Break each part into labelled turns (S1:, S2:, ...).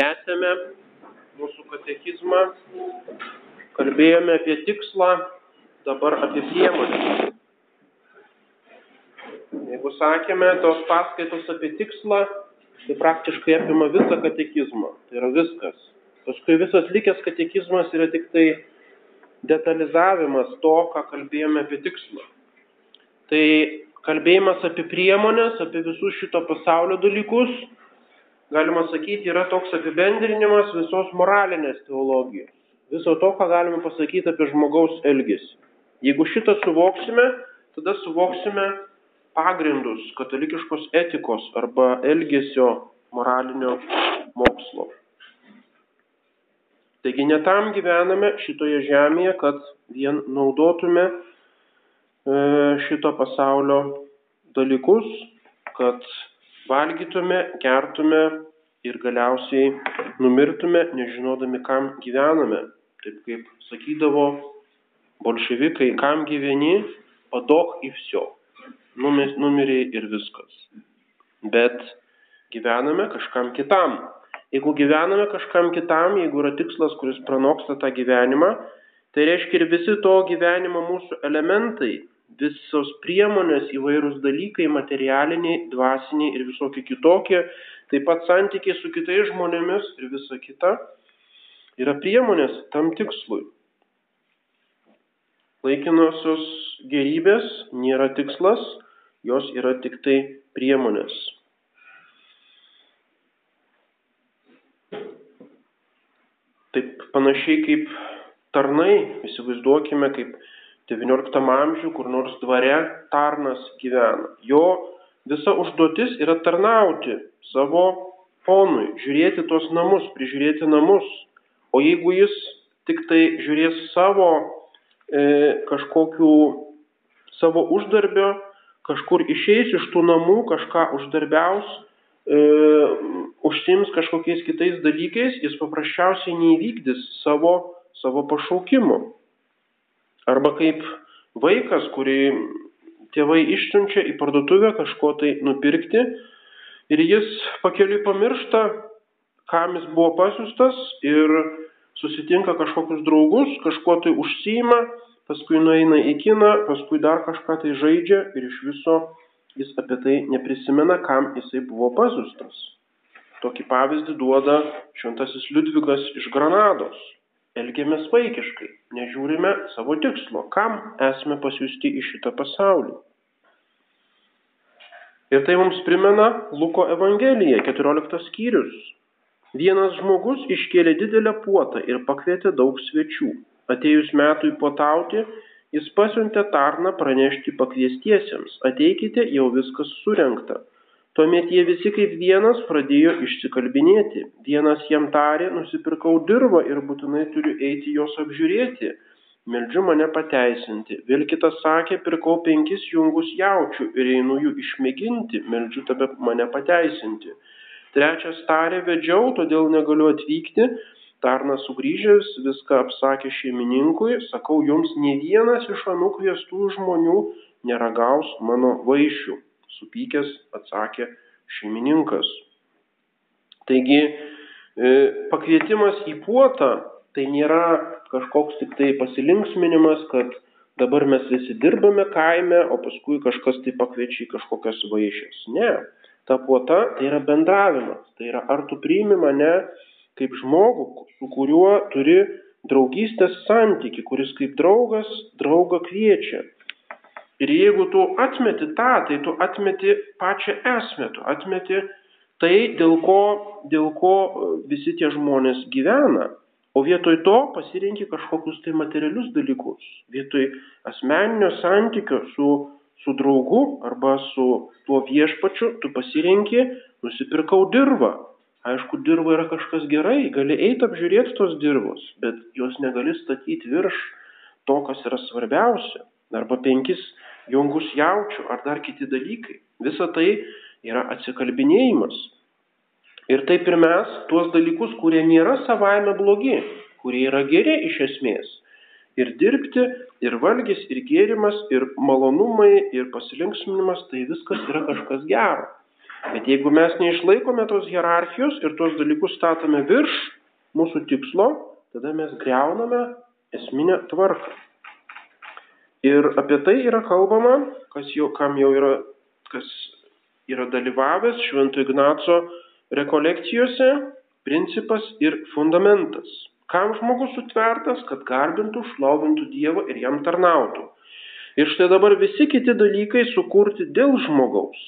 S1: Tęsėme mūsų katekizmą, kalbėjome apie tikslą, dabar apie priemonę. Jeigu sakėme, tos paskaitos apie tikslą, tai praktiškai apima visą katekizmą. Tai yra viskas. Paskui visas likęs katekizmas yra tik tai detalizavimas to, ką kalbėjome apie tikslą. Tai kalbėjimas apie priemonės, apie visus šito pasaulio dalykus, galima sakyti, yra toks apibendrinimas visos moralinės teologijos. Viso to, ką galime pasakyti apie žmogaus elgesį. Jeigu šitą suvoksime, tada suvoksime pagrindus katalikiškos etikos arba elgesio moralinio mokslo. Taigi netam gyvename šitoje žemėje, kad vien naudotume e, šito pasaulio dalykus, kad valgytume, gertume ir galiausiai numirtume, nežinodami, kam gyvename. Taip kaip sakydavo bolševikai, kam gyveni, padok į vsio. Numirė ir viskas. Bet gyvename kažkam kitam. Jeigu gyvename kažkam kitam, jeigu yra tikslas, kuris pranoksta tą gyvenimą, tai reiškia ir visi to gyvenimo mūsų elementai visos priemonės, įvairūs dalykai, materialiniai, dvasiniai ir visokie kitokie, taip pat santykiai su kitais žmonėmis ir visa kita, yra priemonės tam tikslui. Laikinosios gerybės nėra tikslas, jos yra tik tai priemonės. Taip panašiai kaip tarnai, įsivaizduokime, kaip XIX amžių kur nors dvare tarnas gyvena. Jo visa užduotis yra tarnauti savo ponui, žiūrėti tuos namus, prižiūrėti namus. O jeigu jis tik tai žiūrės savo e, kažkokių savo uždarbio, kažkur išeis iš tų namų, kažką uždarbiaus, e, užsims kažkokiais kitais dalykais, jis paprasčiausiai neįvykdys savo, savo pašaukimo. Arba kaip vaikas, kurį tėvai išsiunčia į parduotuvę kažko tai nupirkti ir jis pakeliui pamiršta, kam jis buvo pasiustas ir susitinka kažkokius draugus, kažkuo tai užsima, paskui nueina į kiną, paskui dar kažką tai žaidžia ir iš viso jis apie tai neprisimena, kam jisai buvo pasiustas. Tokį pavyzdį duoda šventasis Liudvigas iš Granados elgiamės vaikiškai, nežiūrime savo tikslo, kam esame pasiūsti į šitą pasaulį. Ir tai mums primena Luko Evangelija, 14 skyrius. Vienas žmogus iškėlė didelę puotą ir pakvietė daug svečių. Atėjus metui puotauti, jis pasiuntė tarną pranešti pakviestiesiems, ateikite, jau viskas surenkta. Tuomet jie visi kaip vienas pradėjo išsikalbinėti. Vienas jam tarė, nusipirkau dirbą ir būtinai turiu eiti jos apžiūrėti. Meldžiu mane pateisinti. Vėl kitas sakė, pirkau penkis jungus jaučių ir einu jų išmėginti. Meldžiu tave mane pateisinti. Trečias tarė, vedžiau, todėl negaliu atvykti. Tarnas sugrįžęs viską apsakė šeimininkui, sakau jums, ne vienas iš anų kviestų žmonių neragaus mano vaišių supykęs atsakė šeimininkas. Taigi e, pakvietimas į puotą tai nėra kažkoks tik tai pasilinksminimas, kad dabar mes visi dirbame kaime, o paskui kažkas tai pakviečia į kažkokias vaišės. Ne, ta puota tai yra bendravimas, tai yra ar tu priimi mane kaip žmogų, su kuriuo turi draugystės santyki, kuris kaip draugas draugą kviečia. Ir jeigu tu atmeti tą, tai tu atmeti pačią esmę, tu atmeti tai, dėl ko, dėl ko e, visi tie žmonės gyvena. O vietoj to pasirinki kažkokius tai materialius dalykus. Vietoj asmeninio santykio su, su draugu arba su tuo viešpačiu, tu pasirinki, nusipirkau dirbą. Aišku, dirba yra kažkas gerai, gali eiti apžiūrėti tos dirbos, bet jos negali statyti virš to, kas yra svarbiausia. Arba penkis jungus jaučių ar dar kiti dalykai. Visa tai yra atsikalbinėjimas. Ir taip ir mes tuos dalykus, kurie nėra savaime blogi, kurie yra geri iš esmės. Ir dirbti, ir valgys, ir gėrimas, ir malonumai, ir pasilinksminimas, tai viskas yra kažkas gero. Bet jeigu mes neišlaikome tos hierarchijos ir tuos dalykus statome virš mūsų tikslo, tada mes greuname esminę tvarką. Ir apie tai yra kalbama, kas jau, kam jau yra, kas yra dalyvavęs Švento Ignaco rekolekcijose, principas ir fundamentas. Kam žmogus sutvertas, kad garbintų, šlovintų Dievą ir jam tarnautų. Ir štai dabar visi kiti dalykai sukurti dėl žmogaus,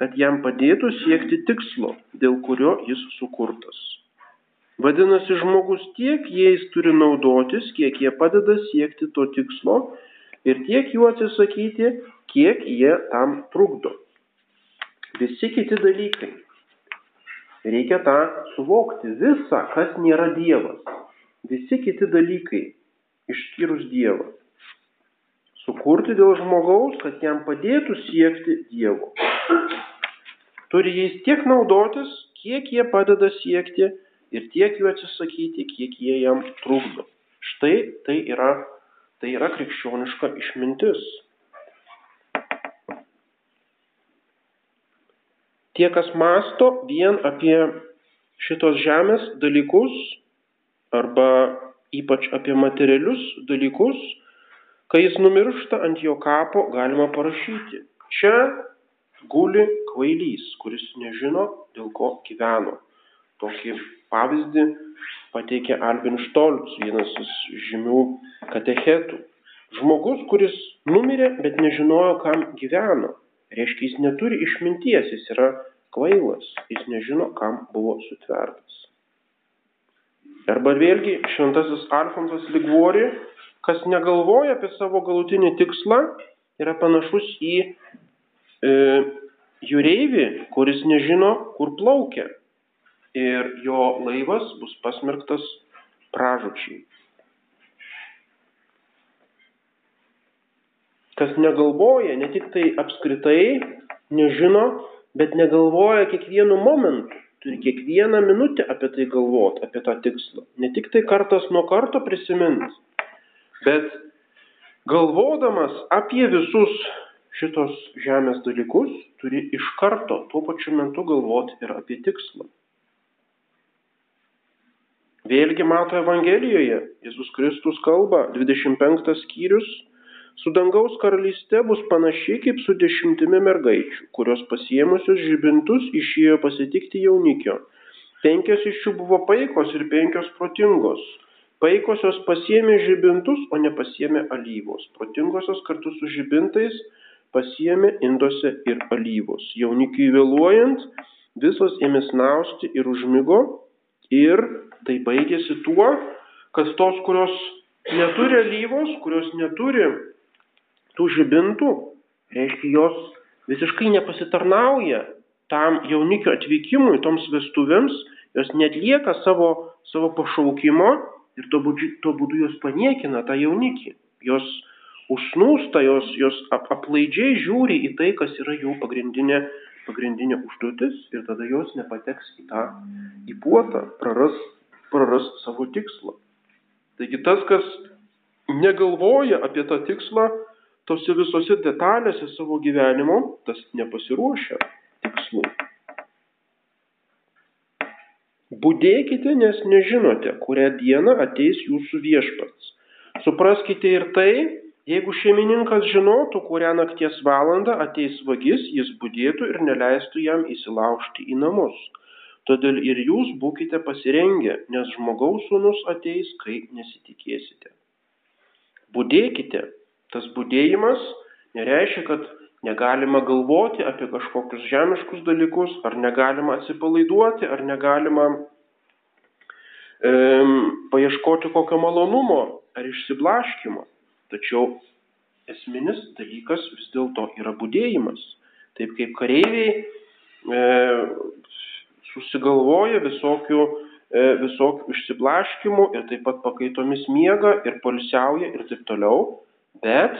S1: kad jam padėtų siekti tikslo, dėl kurio jis sukurtas. Vadinasi, žmogus tiek jais turi naudotis, kiek jie padeda siekti to tikslo ir tiek jų atsisakyti, kiek jie tam trukdo. Visi kiti dalykai. Reikia tą suvokti. Visa, kas nėra Dievas. Visi kiti dalykai, išskyrus Dievą. Sukurti dėl žmogaus, kad jam padėtų siekti Dievo. Turi jais tiek naudotis, kiek jie padeda siekti ir tiek jų atsisakyti, kiek jie jam trukdo. Štai tai yra, tai yra krikščioniška išmintis. Tie, kas masto vien apie šitos žemės dalykus arba ypač apie materialius dalykus, kai jis numiršta ant jo kapo, galima parašyti. Čia guli kvailys, kuris nežino, dėl ko gyveno. Tokį pavyzdį pateikė Albin Stolz, vienas iš žymių katechetų. Žmogus, kuris numirė, bet nežinojo, kam gyveno. Reiškia, jis neturi išminties, jis yra kvailas, jis nežino, kam buvo sutvertas. Arba vėlgi šventasis Alfonsas Ligvori, kas negalvoja apie savo galutinį tikslą, yra panašus į e, jūreivį, kuris nežino, kur plaukia. Ir jo laivas bus pasmerktas pražučiai. Kas negalvoja, ne tik tai apskritai nežino, bet negalvoja kiekvienu momentu, turi kiekvieną minutę apie tai galvoti, apie tą tikslą. Ne tik tai kartas nuo karto prisimins, bet galvodamas apie visus šitos žemės dalykus, turi iš karto tuo pačiu metu galvoti ir apie tikslą. Vėlgi mato Evangelijoje, Jėzus Kristus kalba, 25 skyrius, Su dangaus karalyste bus panašiai kaip su dešimtimi mergaičių, kurios pasiemusios žibintus išėjo pasitikti jaunikio. Penkios iš jų buvo paikos ir penkios protingos. Paikosios pasiemė žibintus, o nepasiemė alyvos. Protingosios kartu su žibintais pasiemė indose ir alyvos. Jaunikiai vėluojant, visos ėmė snausti ir užmygo. Ir tai baigėsi tuo, kad tos, kurios neturi alyvos, kurios neturi tų žibintų, reiškia, jos visiškai nepasitarnauja tam jaunikio atvykimui, toms vestuvėms, jos netlieka savo, savo pašaukimo ir to būdu, to būdu jos paniekina tą jaunikį. Jos užsnūsta, jos, jos ap, aplaidžiai žiūri į tai, kas yra jų pagrindinė, pagrindinė užduotis ir tada jos nepateks į tą įpuotą, praras, praras savo tikslą. Taigi tas, kas negalvoja apie tą tikslą, tose visose detalėse savo gyvenimo, tas nepasiruošia tikslų. Budėkite, nes nežinote, kurią dieną ateis jūsų viešpats. Supraskite ir tai, jeigu šeimininkas žinotų, kurią nakties valandą ateis vagis, jis budėtų ir neleistų jam įsilaužti į namus. Todėl ir jūs būkite pasirengę, nes žmogaus sūnus ateis, kai nesitikėsite. Budėkite, Tas būdėjimas nereiškia, kad negalima galvoti apie kažkokius žemiškus dalykus, ar negalima atsipalaiduoti, ar negalima e, paieškoti kokio malonumo ar išsiblaškimo. Tačiau esminis dalykas vis dėlto yra būdėjimas. Taip kaip kareiviai e, susigalvoja visokių, e, visokių išsiblaškimų ir taip pat pakaitomis miega ir polisiauja ir taip toliau bet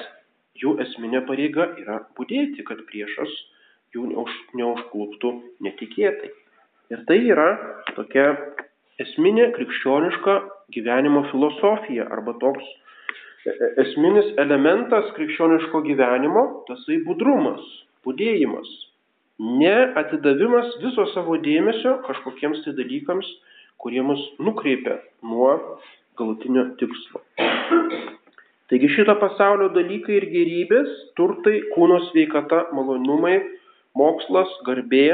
S1: jų esminė pareiga yra būdėti, kad priešas jų neuž, neužkluptų netikėtai. Ir tai yra tokia esminė krikščioniška gyvenimo filosofija arba toks e, e, esminis elementas krikščioniško gyvenimo, tasai budrumas, būdėjimas. neatidavimas viso savo dėmesio kažkokiems tai dalykams, kurie mus nukreipia nuo galutinio tikslo. Taigi šito pasaulio dalykai ir gerybės, turtai, kūno sveikata, malonumai, mokslas, garbė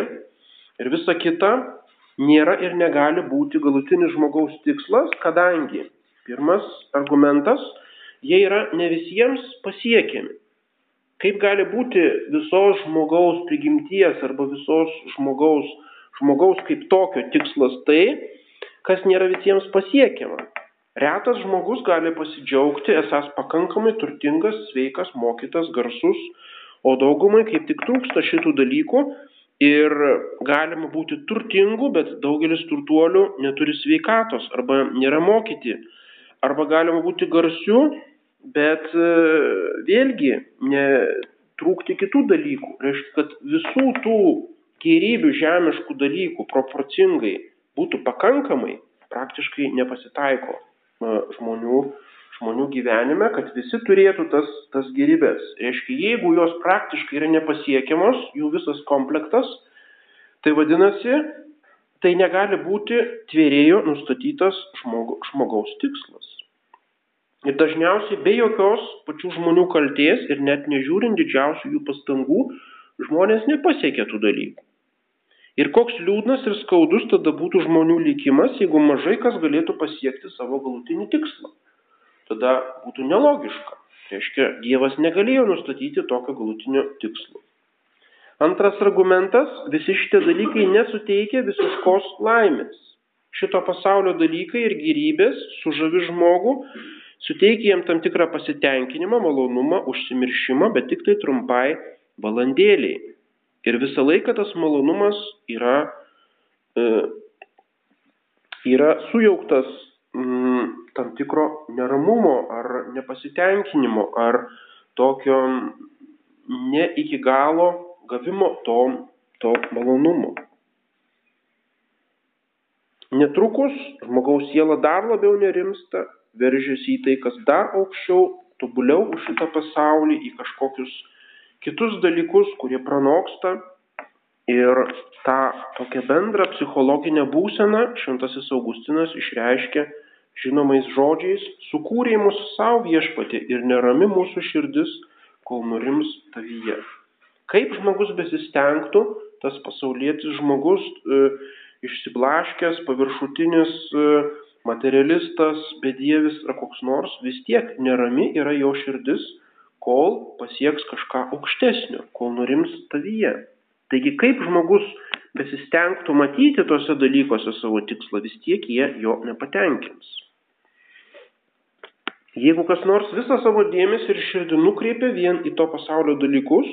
S1: ir visa kita nėra ir negali būti galutinis žmogaus tikslas, kadangi pirmas argumentas, jie yra ne visiems pasiekiami. Kaip gali būti visos žmogaus prigimties arba visos žmogaus, žmogaus kaip tokio tikslas tai, kas nėra visiems pasiekiama. Retas žmogus gali pasidžiaugti, esas pakankamai turtingas, sveikas, mokytas, garsus, o daugumai kaip tik trūksta šitų dalykų ir galima būti turtingu, bet daugelis turtuolių neturi sveikatos arba nėra mokyti. Arba galima būti garsiu, bet e, vėlgi netrūkti kitų dalykų. Reiškia, kad visų tų gerybių žemiškų dalykų proporcingai būtų pakankamai, praktiškai nepasitaiko žmonių, žmonių gyvenime, kad visi turėtų tas, tas gerybės. Reiškia, jeigu jos praktiškai yra nepasiekiamos, jų visas komplektas, tai vadinasi, tai negali būti tvėrėjo nustatytas žmogu, žmogaus tikslas. Ir dažniausiai be jokios pačių žmonių kalties ir net nežiūrint didžiausių jų pastangų, žmonės nepasiekia tų dalykų. Ir koks liūdnas ir skaudus tada būtų žmonių likimas, jeigu mažai kas galėtų pasiekti savo galutinį tikslą. Tada būtų nelogiška. Reiškia, Dievas negalėjo nustatyti tokio galutinio tikslo. Antras argumentas - visi šitie dalykai nesuteikia visiškos laimės. Šito pasaulio dalykai ir gyrybės sužavi žmogų suteikia jam tam tikrą pasitenkinimą, malonumą, užsimiršimą, bet tik tai trumpai valandėliai. Ir visą laiką tas malonumas yra, e, yra sujauktas mm, tam tikro neramumo ar nepasitenkinimo ar tokio ne iki galo gavimo to, to malonumo. Netrukus žmogaus siela dar labiau nerimsta veržiasi į tai, kas dar aukščiau, tobuliau už šitą pasaulį, į kažkokius kitus dalykus, kurie pranoksta. Ir tą tokią bendrą psichologinę būseną šventasis Augustinas išreiškia žinomais žodžiais, sukūrė mūsų savo viešpatį ir nerami mūsų širdis, kol nurims tavyje. Kaip žmogus besistengtų, tas pasaulietis žmogus e, išsiblaškęs, paviršutinis, e, materialistas, bedievis ar koks nors, vis tiek nerami yra jo širdis, kol pasieks kažką aukštesnio, kol nurims tavyje. Taigi kaip žmogus besistengtų matyti tuose dalykuose savo tikslą, vis tiek jie jo nepatenkins. Jeigu kas nors visą savo dėmesį ir širdį nukreipia vien į to pasaulio dalykus,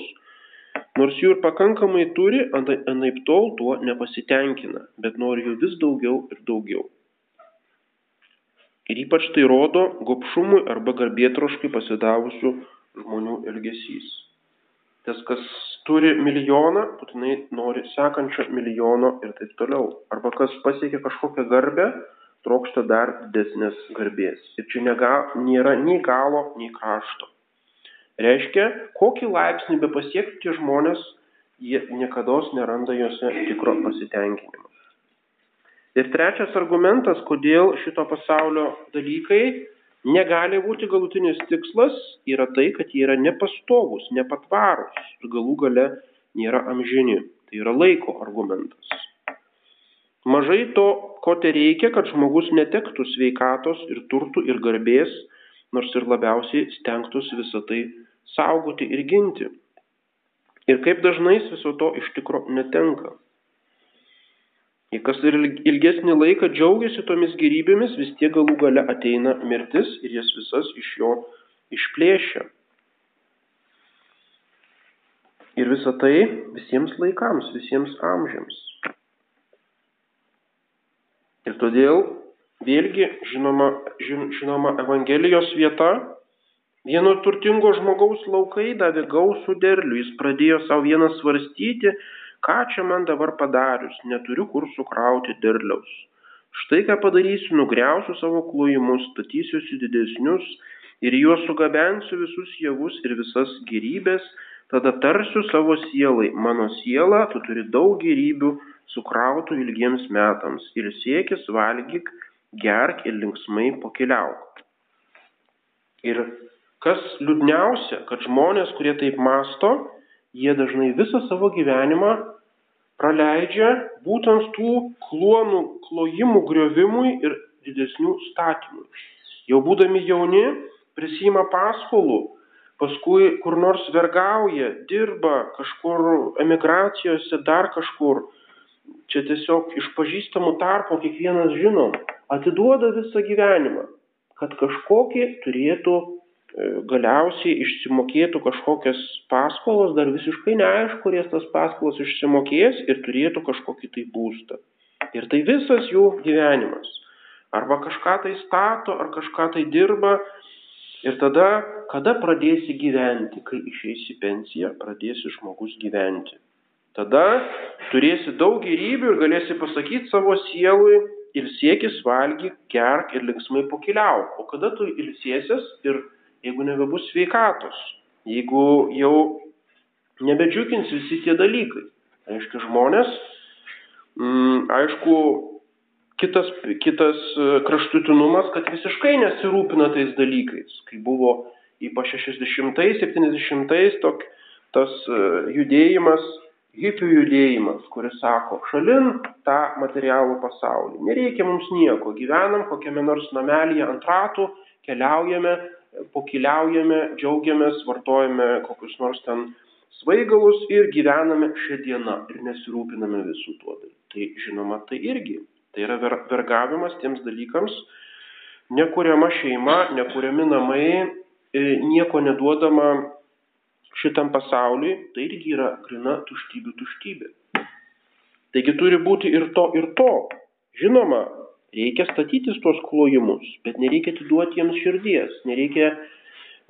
S1: nors jų ir pakankamai turi, anaip tol tuo nepasitenkina, bet nori jų vis daugiau ir daugiau. Ir ypač tai rodo gopšumui arba garbėtroškai pasidavusių žmonių elgesys. Tas, kas turi milijoną, būtinai nori sekančio milijono ir taip toliau. Arba kas pasiekia kažkokią garbę, trokšta dar didesnės garbės. Ir čia nega, nėra nei galo, nei krašto. Reiškia, kokį laipsnį be pasiekti tie žmonės, jie niekada neranda juose tikro pasitenkinimo. Ir trečias argumentas, kodėl šito pasaulio dalykai negali būti galutinis tikslas, yra tai, kad jie yra nepastovus, nepatvarus ir galų gale nėra amžini. Tai yra laiko argumentas. Mažai to, ko tai reikia, kad žmogus netektų sveikatos ir turtų ir garbės, nors ir labiausiai stengtųsi visą tai saugoti ir ginti. Ir kaip dažnai viso to iš tikro netenka. Jei kas ir ilgesnį laiką džiaugiasi tomis gerybėmis, vis tiek galų gale ateina mirtis ir jas visas iš jo išplėšia. Ir visa tai visiems laikams, visiems amžiams. Ir todėl vėlgi žinoma, žin, žinoma Evangelijos vieta vieno turtingo žmogaus laukai davė gausų derlių. Jis pradėjo savo vieną svarstyti, ką čia man dabar padarius, neturiu kur sukrauti derliaus. Štai ką padarysiu, nugriausiu savo klojimus, statysiuosi didesnius ir juos sugabensiu visus javus ir visas gerybės, tada tarsiu savo sielai, mano siela, tu turi daug gerybių sukrautų ilgiems metams. Ir siekis valgyk, gerk ir linksmai pokeliauk. Ir kas liūdniausia, kad žmonės, kurie taip masto, jie dažnai visą savo gyvenimą praleidžia būtent tų klonų klojimų griovimui ir didesnių statymų. Jau būdami jauni, prisima paskolų, paskui kur nors vergauja, dirba kažkur emigracijose, dar kažkur. Čia tiesiog iš pažįstamų tarpo kiekvienas žino, atiduoda visą gyvenimą, kad kažkokį turėtų galiausiai išsimokėtų kažkokias paskolas, dar visiškai neaišku, kuries tas paskolas išsimokės ir turėtų kažkokį tai būstą. Ir tai visas jų gyvenimas arba kažką tai stato, ar kažką tai dirba. Ir tada, kada pradėsi gyventi, kai išeisi pensiją, pradėsi žmogus gyventi. Tada turėsi daug gyrybių ir galėsi pasakyti savo sielui ir siekis valgyk, gerk ir linksmai pokiliauk. O kada tu ilsėsies ir jeigu nebebus sveikatos, jeigu jau nebedžiugins visi tie dalykai. Aiškiai žmonės, mm, aišku, kitas, kitas e, kraštutinumas, kad visiškai nesirūpina tais dalykais, kai buvo ypač 60-ais, 70-ais tok, tas e, judėjimas, hipių judėjimas, kuris sako, šalin tą materialų pasaulį. Nereikia mums nieko, gyvenam kokiame nors namelyje ant ratų, keliaujame, pokiliaujame, džiaugiamės, vartojame kokius nors ten svaigalus ir gyvename šią dieną ir nesirūpiname visų tuo. Tai žinoma, tai irgi Tai yra vergavimas tiems dalykams, nekuriama šeima, nekuriami namai, e, nieko neduodama šitam pasauliui, tai irgi yra grina tuštybių tuštybė. Taigi turi būti ir to, ir to. Žinoma, reikia statytis tuos klojimus, bet nereikia atiduoti jiems širdies, nereikia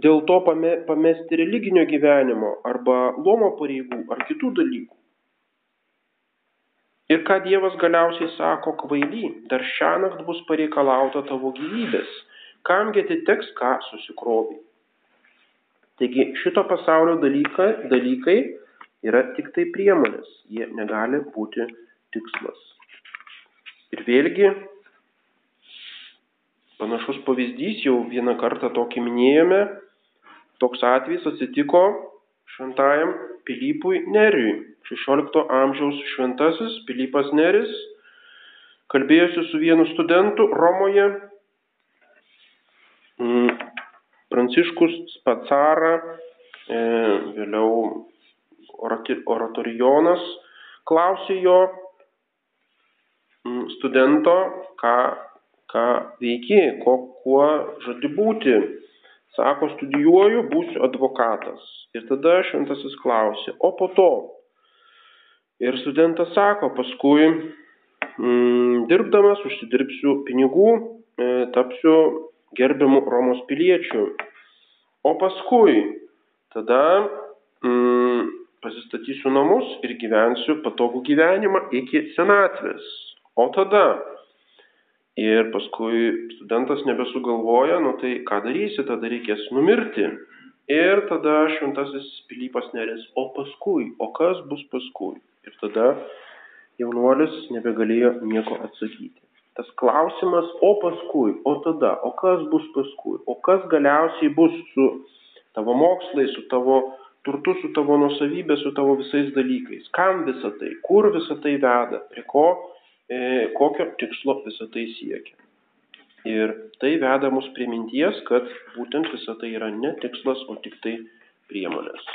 S1: dėl to pamesti religinio gyvenimo arba lomo pareigų ar kitų dalykų. Ir ką Dievas galiausiai sako kvaily, dar šią naktį bus pareikalauta tavo gyvybės, kamgi atiteks ką susikroviai. Taigi šito pasaulio dalykai, dalykai yra tik tai priemonės, jie negali būti tikslas. Ir vėlgi, panašus pavyzdys, jau vieną kartą tokį minėjome, toks atvejis atsitiko šventajam Pilypui Neriui. 16 amžiaus šventasis Pilypas Neris kalbėjosi su vienu studentu Romoje. Mm, Pranciškus Spacara, e, vėliau oratorijonas, klausė jo mm, studento, ką, ką veiki, ko, kuo žadi būti Sako, studijuoju, būsiu advokatas. Ir tada šventasis klausė, o po to? Ir studentas sako, paskui mm, dirbdamas užsidirbsiu pinigų, e, tapsiu gerbiamu Romos piliečiu. O paskui tada mm, pasistatysiu namus ir gyvensiu patogų gyvenimą iki senatvės. O tada Ir paskui studentas nebesugalvoja, nu tai ką darysi, tada reikės numirti. Ir tada šventasis Pilypas neris, o paskui, o kas bus paskui? Ir tada jaunuolis nebegalėjo nieko atsakyti. Tas klausimas, o paskui, o tada, o kas bus paskui, o kas galiausiai bus su tavo mokslai, su tavo turtu, su tavo nusavybė, su tavo visais dalykais. Kam visa tai, kur visa tai veda, prie ko kokio tikslo visą tai siekia. Ir tai veda mus prie minties, kad būtent visa tai yra ne tikslas, o tik tai priemonės.